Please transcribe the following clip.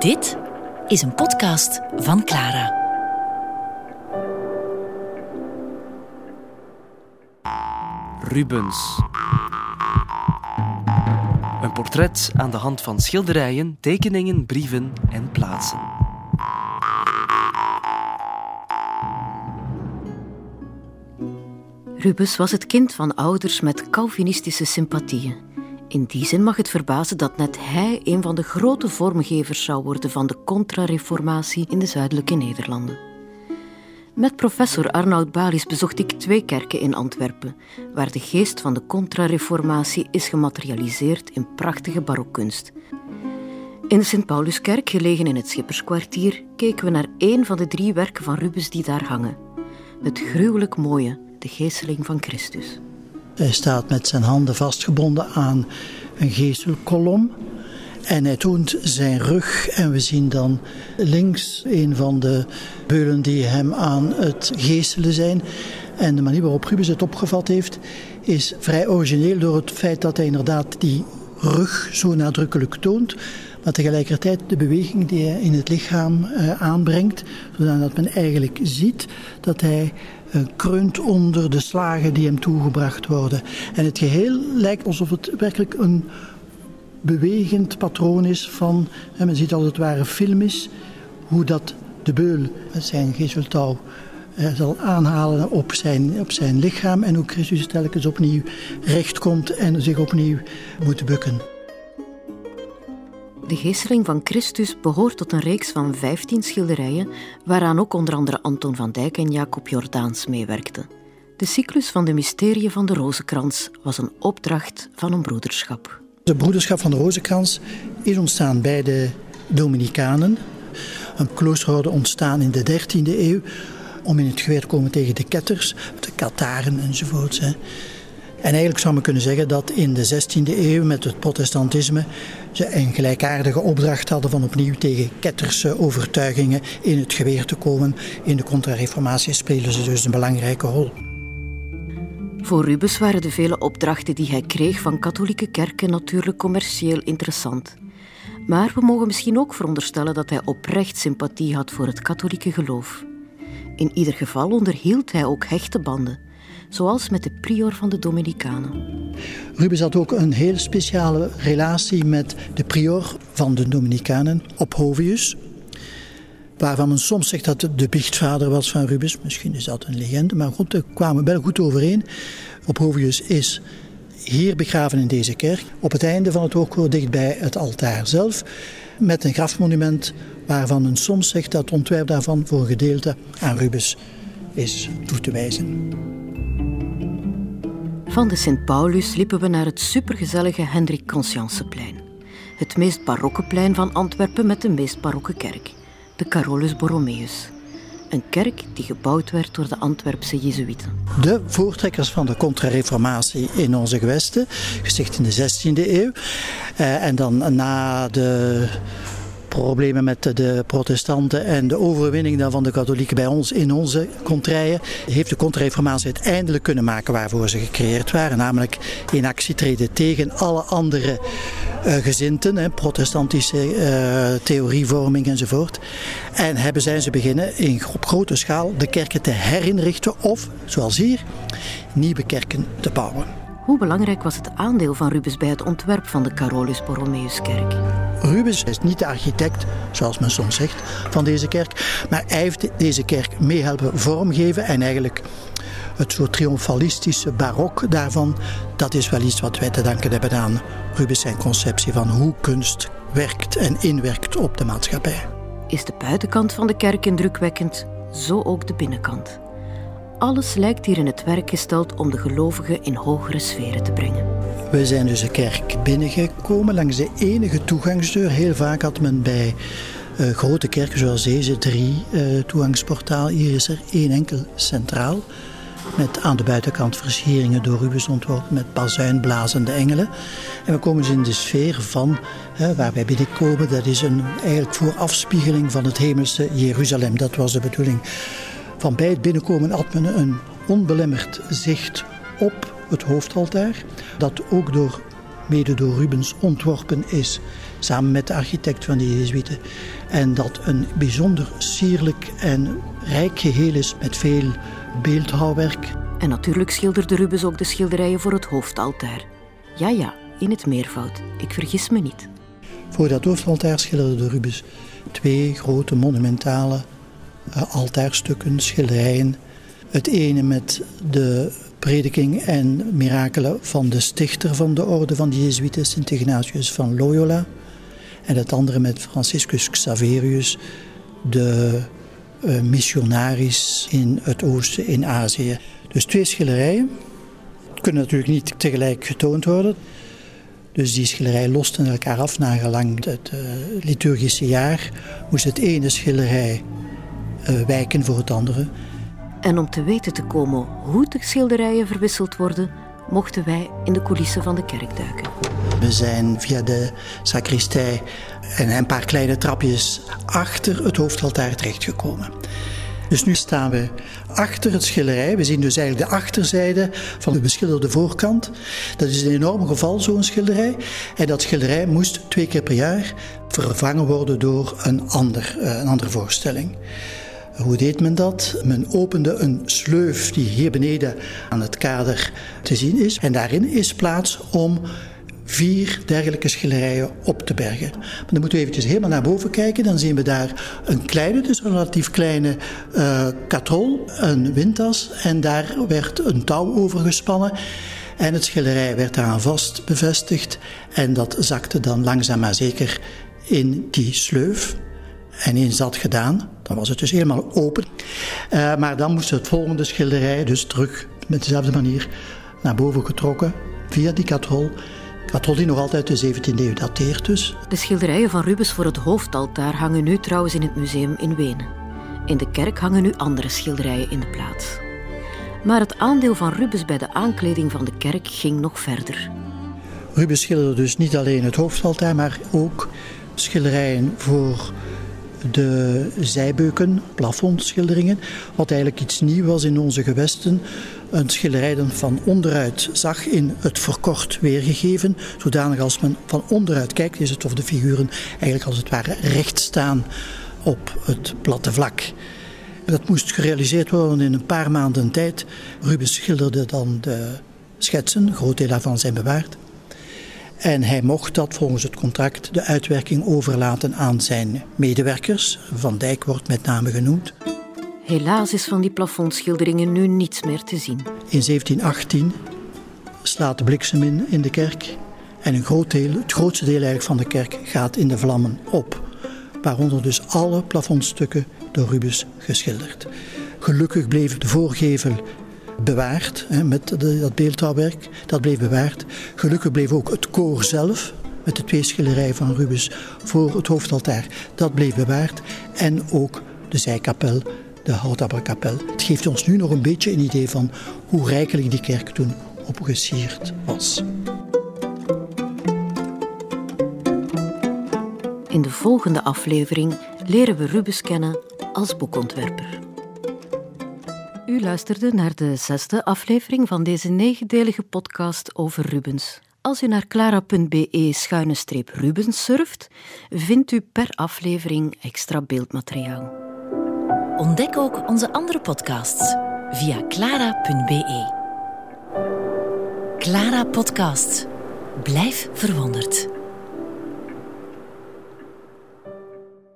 Dit is een podcast van Clara. Rubens. Een portret aan de hand van schilderijen, tekeningen, brieven en plaatsen. Rubens was het kind van ouders met Calvinistische sympathieën. In die zin mag het verbazen dat net hij een van de grote vormgevers zou worden van de contra-reformatie in de zuidelijke Nederlanden. Met professor Arnoud Balis bezocht ik twee kerken in Antwerpen, waar de geest van de contra-reformatie is gematerialiseerd in prachtige barokkunst. In de Sint-Pauluskerk, gelegen in het Schipperskwartier, keken we naar één van de drie werken van Rubens die daar hangen. Het gruwelijk mooie, de geesteling van Christus. Hij staat met zijn handen vastgebonden aan een geestelkolom. En hij toont zijn rug en we zien dan links een van de beulen die hem aan het geestelen zijn. En de manier waarop Rubens het opgevat heeft is vrij origineel door het feit dat hij inderdaad die rug zo nadrukkelijk toont. Maar tegelijkertijd de beweging die hij in het lichaam uh, aanbrengt, zodat men eigenlijk ziet dat hij uh, kreunt onder de slagen die hem toegebracht worden. En het geheel lijkt alsof het werkelijk een bewegend patroon is van, en men ziet als het ware film is, hoe dat de beul zijn geesteltouw uh, zal aanhalen op zijn, op zijn lichaam en hoe Christus telkens opnieuw recht komt en zich opnieuw moet bukken. De geesteling van Christus behoort tot een reeks van 15 schilderijen, waaraan ook onder andere Anton van Dijk en Jacob Jordaans meewerkten. De cyclus van de mysterie van de Rozenkrans was een opdracht van een broederschap. De broederschap van de Rozenkrans is ontstaan bij de Dominicanen. Een kloosterorde ontstaan in de 13e eeuw om in het geweer te komen tegen de ketters, de Kataren enzovoorts. En eigenlijk zou men kunnen zeggen dat in de 16e eeuw met het protestantisme ze een gelijkaardige opdracht hadden van opnieuw tegen ketterse overtuigingen in het geweer te komen. In de contra-reformatie spelen ze dus een belangrijke rol. Voor Rubens waren de vele opdrachten die hij kreeg van katholieke kerken natuurlijk commercieel interessant. Maar we mogen misschien ook veronderstellen dat hij oprecht sympathie had voor het katholieke geloof. In ieder geval onderhield hij ook hechte banden zoals met de prior van de Dominicanen. Rubens had ook een heel speciale relatie met de prior van de Dominicanen, Ophovius, waarvan men soms zegt dat het de biechtvader was van Rubens. Misschien is dat een legende, maar goed, daar kwamen wel goed overeen. Ophovius is hier begraven in deze kerk, op het einde van het hoogkoor dicht bij het altaar zelf, met een grafmonument waarvan men soms zegt dat het ontwerp daarvan voor een gedeelte aan Rubens is toe te wijzen. Van de Sint-Paulus liepen we naar het supergezellige Hendrik Conscienceplein. Het meest barokke plein van Antwerpen met de meest barokke kerk, de Carolus Borromeus. Een kerk die gebouwd werd door de Antwerpse Jezuïeten. De voortrekkers van de contra-reformatie in onze gewesten, gesticht in de 16e eeuw. Eh, en dan na de problemen met de protestanten en de overwinning dan van de katholieken bij ons in onze contraien, heeft de contra-reformatie het eindelijk kunnen maken waarvoor ze gecreëerd waren. Namelijk in actie treden tegen alle andere uh, gezinten, hè, protestantische uh, theorievorming enzovoort. En hebben zijn ze beginnen in, op grote schaal de kerken te herinrichten of, zoals hier, nieuwe kerken te bouwen. Hoe belangrijk was het aandeel van Rubens bij het ontwerp van de Carolus Borromeuskerk? Rubens is niet de architect, zoals men soms zegt, van deze kerk, maar hij heeft deze kerk mee helpen vormgeven en eigenlijk het soort triomfalistische barok daarvan, dat is wel iets wat wij te danken hebben aan Rubens zijn conceptie van hoe kunst werkt en inwerkt op de maatschappij. Is de buitenkant van de kerk indrukwekkend, zo ook de binnenkant. Alles lijkt hier in het werk gesteld om de gelovigen in hogere sferen te brengen. We zijn dus de kerk binnengekomen langs de enige toegangsdeur. Heel vaak had men bij uh, grote kerken zoals deze drie uh, toegangsportaal. Hier is er één enkel centraal. Met aan de buitenkant versieringen door Rubens ontworpen met bazuinblazende engelen. En we komen dus in de sfeer van hè, waar wij binnenkomen. Dat is een eigenlijk voorafspiegeling van het hemelse Jeruzalem. Dat was de bedoeling. Van bij het binnenkomen had men een onbelemmerd zicht op het hoofdaltaar, dat ook door, mede door Rubens ontworpen is samen met de architect van de Jezuïeten. En dat een bijzonder sierlijk en rijk geheel is met veel beeldhouwwerk. En natuurlijk schilderde Rubens ook de schilderijen voor het hoofdaltaar. Ja, ja, in het meervoud. Ik vergis me niet. Voor dat hoofdaltaar schilderde Rubens twee grote monumentale altaarstukken, schilderijen. Het ene met de prediking en mirakelen van de stichter van de orde van de Jezuïeten, Sint Ignatius van Loyola. En het andere met Franciscus Xaverius, de uh, missionaris in het oosten, in Azië. Dus twee schilderijen kunnen natuurlijk niet tegelijk getoond worden. Dus die schilderij losten elkaar af nagelang het uh, liturgische jaar. Moest het ene schilderij wijken voor het andere. En om te weten te komen hoe de schilderijen verwisseld worden, mochten wij in de coulissen van de kerk duiken. We zijn via de sacristij en een paar kleine trapjes achter het hoofdaltaar terechtgekomen. Dus nu staan we achter het schilderij. We zien dus eigenlijk de achterzijde van de beschilderde voorkant. Dat is een enorm geval, zo'n schilderij. En dat schilderij moest twee keer per jaar vervangen worden door een, ander, eh, een andere voorstelling. Hoe deed men dat? Men opende een sleuf die hier beneden aan het kader te zien is. En daarin is plaats om vier dergelijke schilderijen op te bergen. Maar dan moeten we eventjes helemaal naar boven kijken. Dan zien we daar een kleine, dus een relatief kleine uh, katrol, een windtas. En daar werd een touw over gespannen. En het schilderij werd daaraan vast bevestigd. En dat zakte dan langzaam maar zeker in die sleuf. En eens dat gedaan, dan was het dus helemaal open. Uh, maar dan moest het volgende schilderij dus terug met dezelfde manier naar boven getrokken via die katrol. Katrol die nog altijd de 17e eeuw dateert dus. De schilderijen van Rubens voor het hoofdaltaar hangen nu trouwens in het museum in Wenen. In de kerk hangen nu andere schilderijen in de plaats. Maar het aandeel van Rubens bij de aankleding van de kerk ging nog verder. Rubens schilderde dus niet alleen het hoofdaltaar, maar ook schilderijen voor de zijbeuken, plafondschilderingen, wat eigenlijk iets nieuws was in onze gewesten. Een schilderij van onderuit zag in het verkort weergegeven, zodanig als men van onderuit kijkt, is het of de figuren eigenlijk als het ware recht staan op het platte vlak. Dat moest gerealiseerd worden in een paar maanden tijd. Rubens schilderde dan de schetsen, groot deel daarvan zijn bewaard. En hij mocht dat volgens het contract de uitwerking overlaten aan zijn medewerkers. Van Dijk wordt met name genoemd. Helaas is van die plafondschilderingen nu niets meer te zien. In 1718 slaat de bliksem in in de kerk. En een groot deel, het grootste deel eigenlijk van de kerk gaat in de vlammen op. Waaronder dus alle plafondstukken door Rubens geschilderd. Gelukkig bleef de voorgevel bewaard, hè, met dat beeldhouwwerk. Dat bleef bewaard. Gelukkig bleef ook het koor zelf, met de twee schilderijen van Rubens voor het hoofdaltaar. Dat bleef bewaard. En ook de zijkapel, de houtabberkapel. Het geeft ons nu nog een beetje een idee van hoe rijkelijk die kerk toen opgesierd was. In de volgende aflevering leren we Rubens kennen als boekontwerper. U luisterde naar de zesde aflevering van deze negendelige podcast over Rubens. Als u naar clara.be-rubens surft, vindt u per aflevering extra beeldmateriaal. Ontdek ook onze andere podcasts via clara.be. Clara Podcast. Blijf verwonderd.